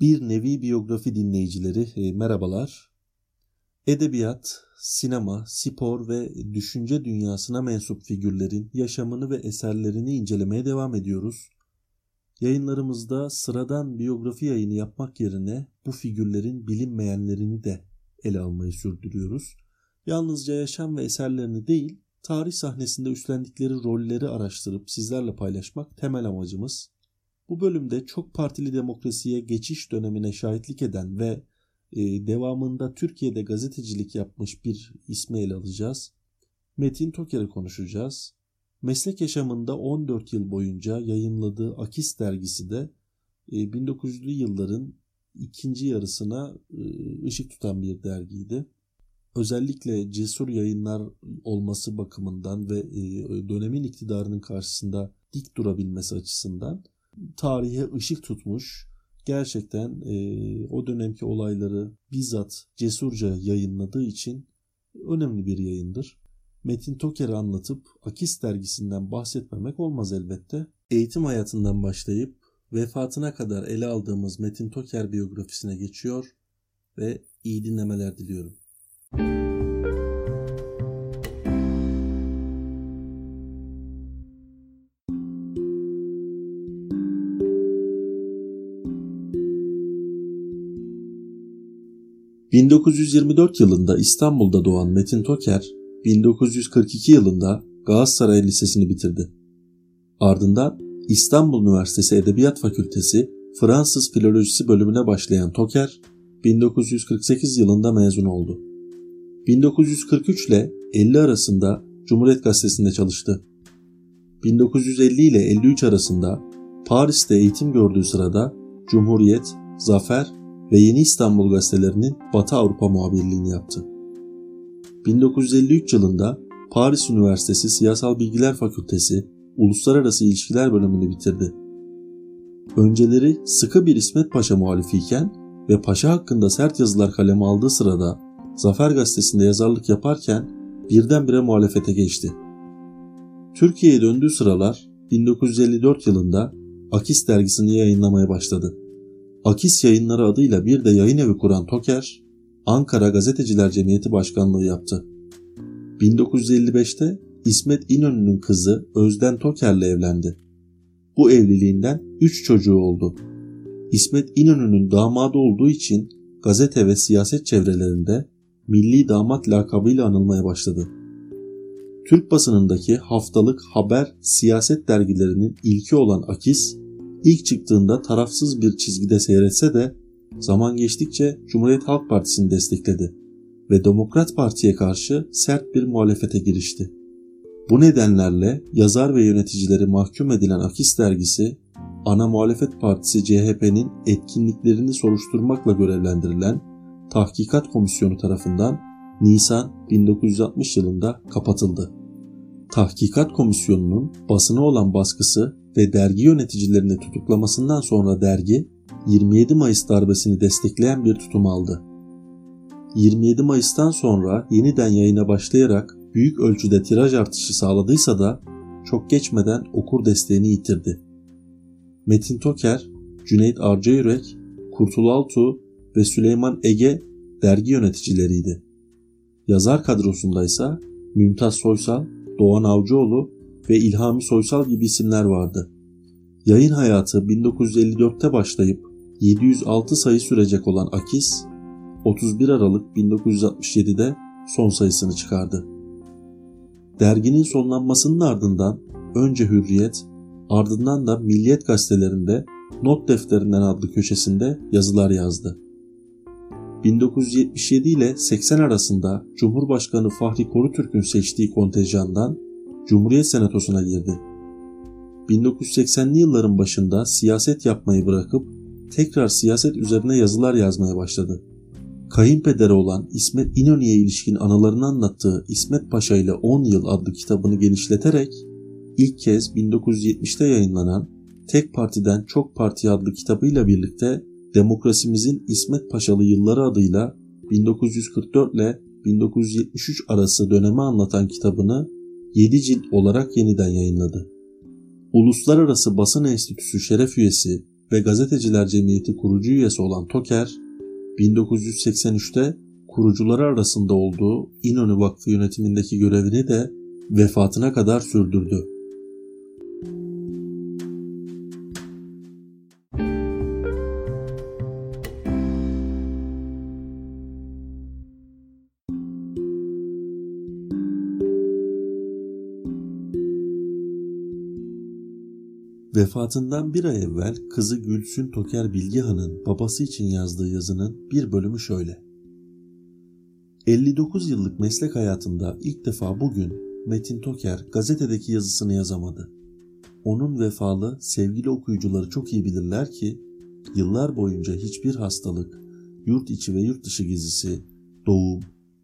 Bir nevi biyografi dinleyicileri e, merhabalar. Edebiyat, sinema, spor ve düşünce dünyasına mensup figürlerin yaşamını ve eserlerini incelemeye devam ediyoruz. Yayınlarımızda sıradan biyografi yayını yapmak yerine bu figürlerin bilinmeyenlerini de ele almayı sürdürüyoruz. Yalnızca yaşam ve eserlerini değil, tarih sahnesinde üstlendikleri rolleri araştırıp sizlerle paylaşmak temel amacımız. Bu bölümde çok partili demokrasiye geçiş dönemine şahitlik eden ve e, devamında Türkiye'de gazetecilik yapmış bir ismi ele alacağız. Metin Toker'i konuşacağız. Meslek yaşamında 14 yıl boyunca yayınladığı Akis dergisi de e, 1900'lü yılların ikinci yarısına e, ışık tutan bir dergiydi. Özellikle cesur yayınlar olması bakımından ve e, dönemin iktidarının karşısında dik durabilmesi açısından tarihe ışık tutmuş, gerçekten e, o dönemki olayları bizzat cesurca yayınladığı için önemli bir yayındır. Metin Toker'i anlatıp Akis dergisinden bahsetmemek olmaz elbette. Eğitim hayatından başlayıp vefatına kadar ele aldığımız Metin Toker biyografisine geçiyor ve iyi dinlemeler diliyorum. Müzik 1924 yılında İstanbul'da doğan Metin Toker, 1942 yılında Galatasaray Lisesi'ni bitirdi. Ardından İstanbul Üniversitesi Edebiyat Fakültesi Fransız Filolojisi bölümüne başlayan Toker, 1948 yılında mezun oldu. 1943 ile 50 arasında Cumhuriyet Gazetesi'nde çalıştı. 1950 ile 53 arasında Paris'te eğitim gördüğü sırada Cumhuriyet, Zafer ve Yeni İstanbul gazetelerinin Batı Avrupa muhabirliğini yaptı. 1953 yılında Paris Üniversitesi Siyasal Bilgiler Fakültesi Uluslararası İlişkiler bölümünü bitirdi. Önceleri sıkı bir İsmet Paşa muhalifiyken ve Paşa hakkında sert yazılar kaleme aldığı sırada Zafer Gazetesi'nde yazarlık yaparken birdenbire muhalefete geçti. Türkiye'ye döndüğü sıralar 1954 yılında Akis dergisini yayınlamaya başladı. Akis Yayınları adıyla bir de yayın evi kuran Toker, Ankara Gazeteciler Cemiyeti Başkanlığı yaptı. 1955'te İsmet İnönü'nün kızı Özden Toker'le evlendi. Bu evliliğinden 3 çocuğu oldu. İsmet İnönü'nün damadı olduğu için gazete ve siyaset çevrelerinde milli damat lakabıyla anılmaya başladı. Türk basınındaki haftalık haber siyaset dergilerinin ilki olan Akis, ilk çıktığında tarafsız bir çizgide seyretse de zaman geçtikçe Cumhuriyet Halk Partisi'ni destekledi ve Demokrat Parti'ye karşı sert bir muhalefete girişti. Bu nedenlerle yazar ve yöneticileri mahkum edilen Akis dergisi, ana muhalefet partisi CHP'nin etkinliklerini soruşturmakla görevlendirilen Tahkikat Komisyonu tarafından Nisan 1960 yılında kapatıldı. Tahkikat Komisyonu'nun basına olan baskısı ve dergi yöneticilerini tutuklamasından sonra dergi 27 Mayıs darbesini destekleyen bir tutum aldı. 27 Mayıs'tan sonra yeniden yayına başlayarak büyük ölçüde tiraj artışı sağladıysa da çok geçmeden okur desteğini yitirdi. Metin Toker, Cüneyt Arcayürek, Kurtul Altuğ ve Süleyman Ege dergi yöneticileriydi. Yazar kadrosundaysa Mümtaz Soysal, Doğan Avcıoğlu ve İlhami Soysal gibi isimler vardı. Yayın hayatı 1954'te başlayıp 706 sayı sürecek olan Akis, 31 Aralık 1967'de son sayısını çıkardı. Derginin sonlanmasının ardından önce Hürriyet, ardından da Milliyet gazetelerinde not defterinden adlı köşesinde yazılar yazdı. 1977 ile 80 arasında Cumhurbaşkanı Fahri Korutürk'ün seçtiği kontenjandan Cumhuriyet Senatosu'na girdi. 1980'li yılların başında siyaset yapmayı bırakıp tekrar siyaset üzerine yazılar yazmaya başladı. Kayınpederi olan İsmet İnönü'ye ilişkin anılarını anlattığı İsmet Paşa ile 10 Yıl adlı kitabını genişleterek ilk kez 1970'te yayınlanan Tek Partiden Çok Parti adlı kitabıyla birlikte Demokrasimizin İsmet Paşalı Yılları adıyla 1944 ile 1973 arası dönemi anlatan kitabını 7 cilt olarak yeniden yayınladı. Uluslararası Basın Enstitüsü şeref üyesi ve Gazeteciler Cemiyeti kurucu üyesi olan Toker, 1983'te kurucuları arasında olduğu İnönü Vakfı yönetimindeki görevini de vefatına kadar sürdürdü. Vefatından bir ay evvel kızı Gülsün Toker Bilgehan'ın babası için yazdığı yazının bir bölümü şöyle. 59 yıllık meslek hayatında ilk defa bugün Metin Toker gazetedeki yazısını yazamadı. Onun vefalı, sevgili okuyucuları çok iyi bilirler ki yıllar boyunca hiçbir hastalık, yurt içi ve yurt dışı gezisi, doğum,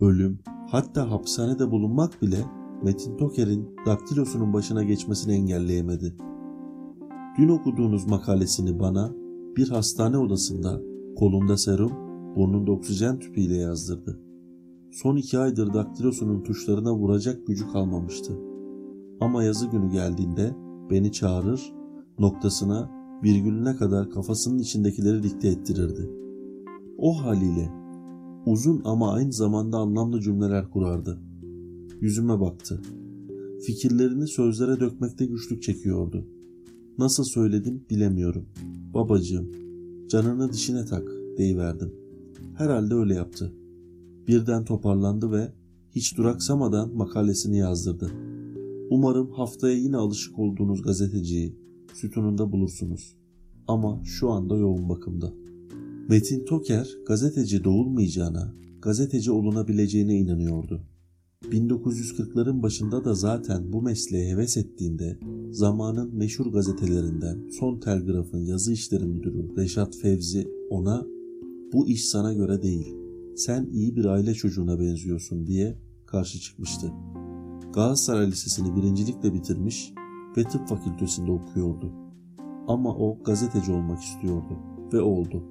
ölüm, hatta hapishanede bulunmak bile Metin Toker'in daktilosunun başına geçmesini engelleyemedi. Dün okuduğunuz makalesini bana bir hastane odasında kolunda serum, burnunda oksijen tüpüyle yazdırdı. Son iki aydır daktilosunun tuşlarına vuracak gücü kalmamıştı. Ama yazı günü geldiğinde beni çağırır, noktasına virgülüne kadar kafasının içindekileri dikte ettirirdi. O haliyle uzun ama aynı zamanda anlamlı cümleler kurardı. Yüzüme baktı. Fikirlerini sözlere dökmekte güçlük çekiyordu. Nasıl söyledim bilemiyorum. Babacığım, canını dişine tak deyiverdim. Herhalde öyle yaptı. Birden toparlandı ve hiç duraksamadan makalesini yazdırdı. Umarım haftaya yine alışık olduğunuz gazeteciyi sütununda bulursunuz. Ama şu anda yoğun bakımda. Metin Toker gazeteci doğulmayacağına, gazeteci olunabileceğine inanıyordu. 1940'ların başında da zaten bu mesleğe heves ettiğinde zamanın meşhur gazetelerinden Son Telgraf'ın yazı işleri müdürü Reşat Fevzi ona bu iş sana göre değil, sen iyi bir aile çocuğuna benziyorsun diye karşı çıkmıştı. Galatasaray Lisesi'ni birincilikle bitirmiş ve tıp fakültesinde okuyordu. Ama o gazeteci olmak istiyordu ve oldu.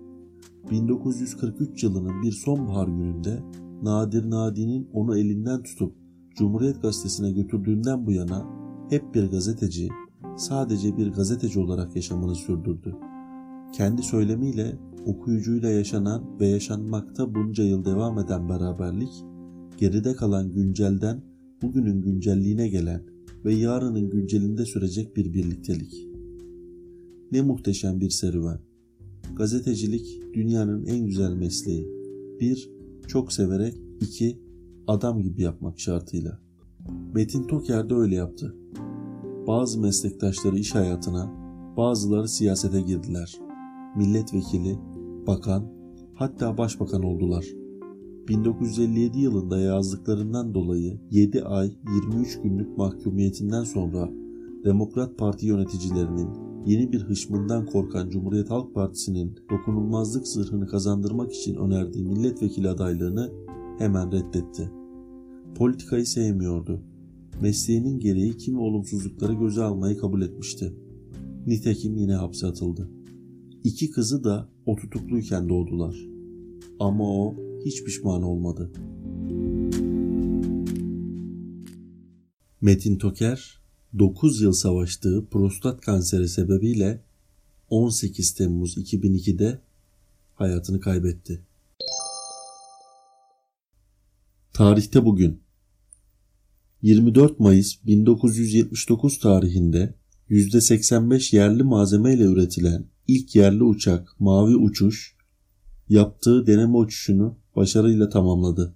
1943 yılının bir sonbahar gününde Nadir Nadi'nin onu elinden tutup Cumhuriyet Gazetesi'ne götürdüğünden bu yana hep bir gazeteci, sadece bir gazeteci olarak yaşamını sürdürdü. Kendi söylemiyle okuyucuyla yaşanan ve yaşanmakta bunca yıl devam eden beraberlik, geride kalan güncelden bugünün güncelliğine gelen ve yarının güncelinde sürecek bir birliktelik. Ne muhteşem bir serüven. Gazetecilik dünyanın en güzel mesleği. Bir, çok severek, iki, adam gibi yapmak şartıyla. Metin Toker de öyle yaptı. Bazı meslektaşları iş hayatına, bazıları siyasete girdiler. Milletvekili, bakan, hatta başbakan oldular. 1957 yılında yazdıklarından dolayı 7 ay 23 günlük mahkumiyetinden sonra Demokrat Parti yöneticilerinin yeni bir hışmından korkan Cumhuriyet Halk Partisi'nin dokunulmazlık zırhını kazandırmak için önerdiği milletvekili adaylığını hemen reddetti. Politikayı sevmiyordu. Mesleğinin gereği kimi olumsuzlukları göze almayı kabul etmişti. Nitekim yine hapse atıldı. İki kızı da o tutukluyken doğdular. Ama o hiç pişman olmadı. Metin Toker 9 yıl savaştığı prostat kanseri sebebiyle 18 Temmuz 2002'de hayatını kaybetti. Tarihte bugün 24 Mayıs 1979 tarihinde %85 yerli malzeme ile üretilen ilk yerli uçak Mavi Uçuş yaptığı deneme uçuşunu başarıyla tamamladı.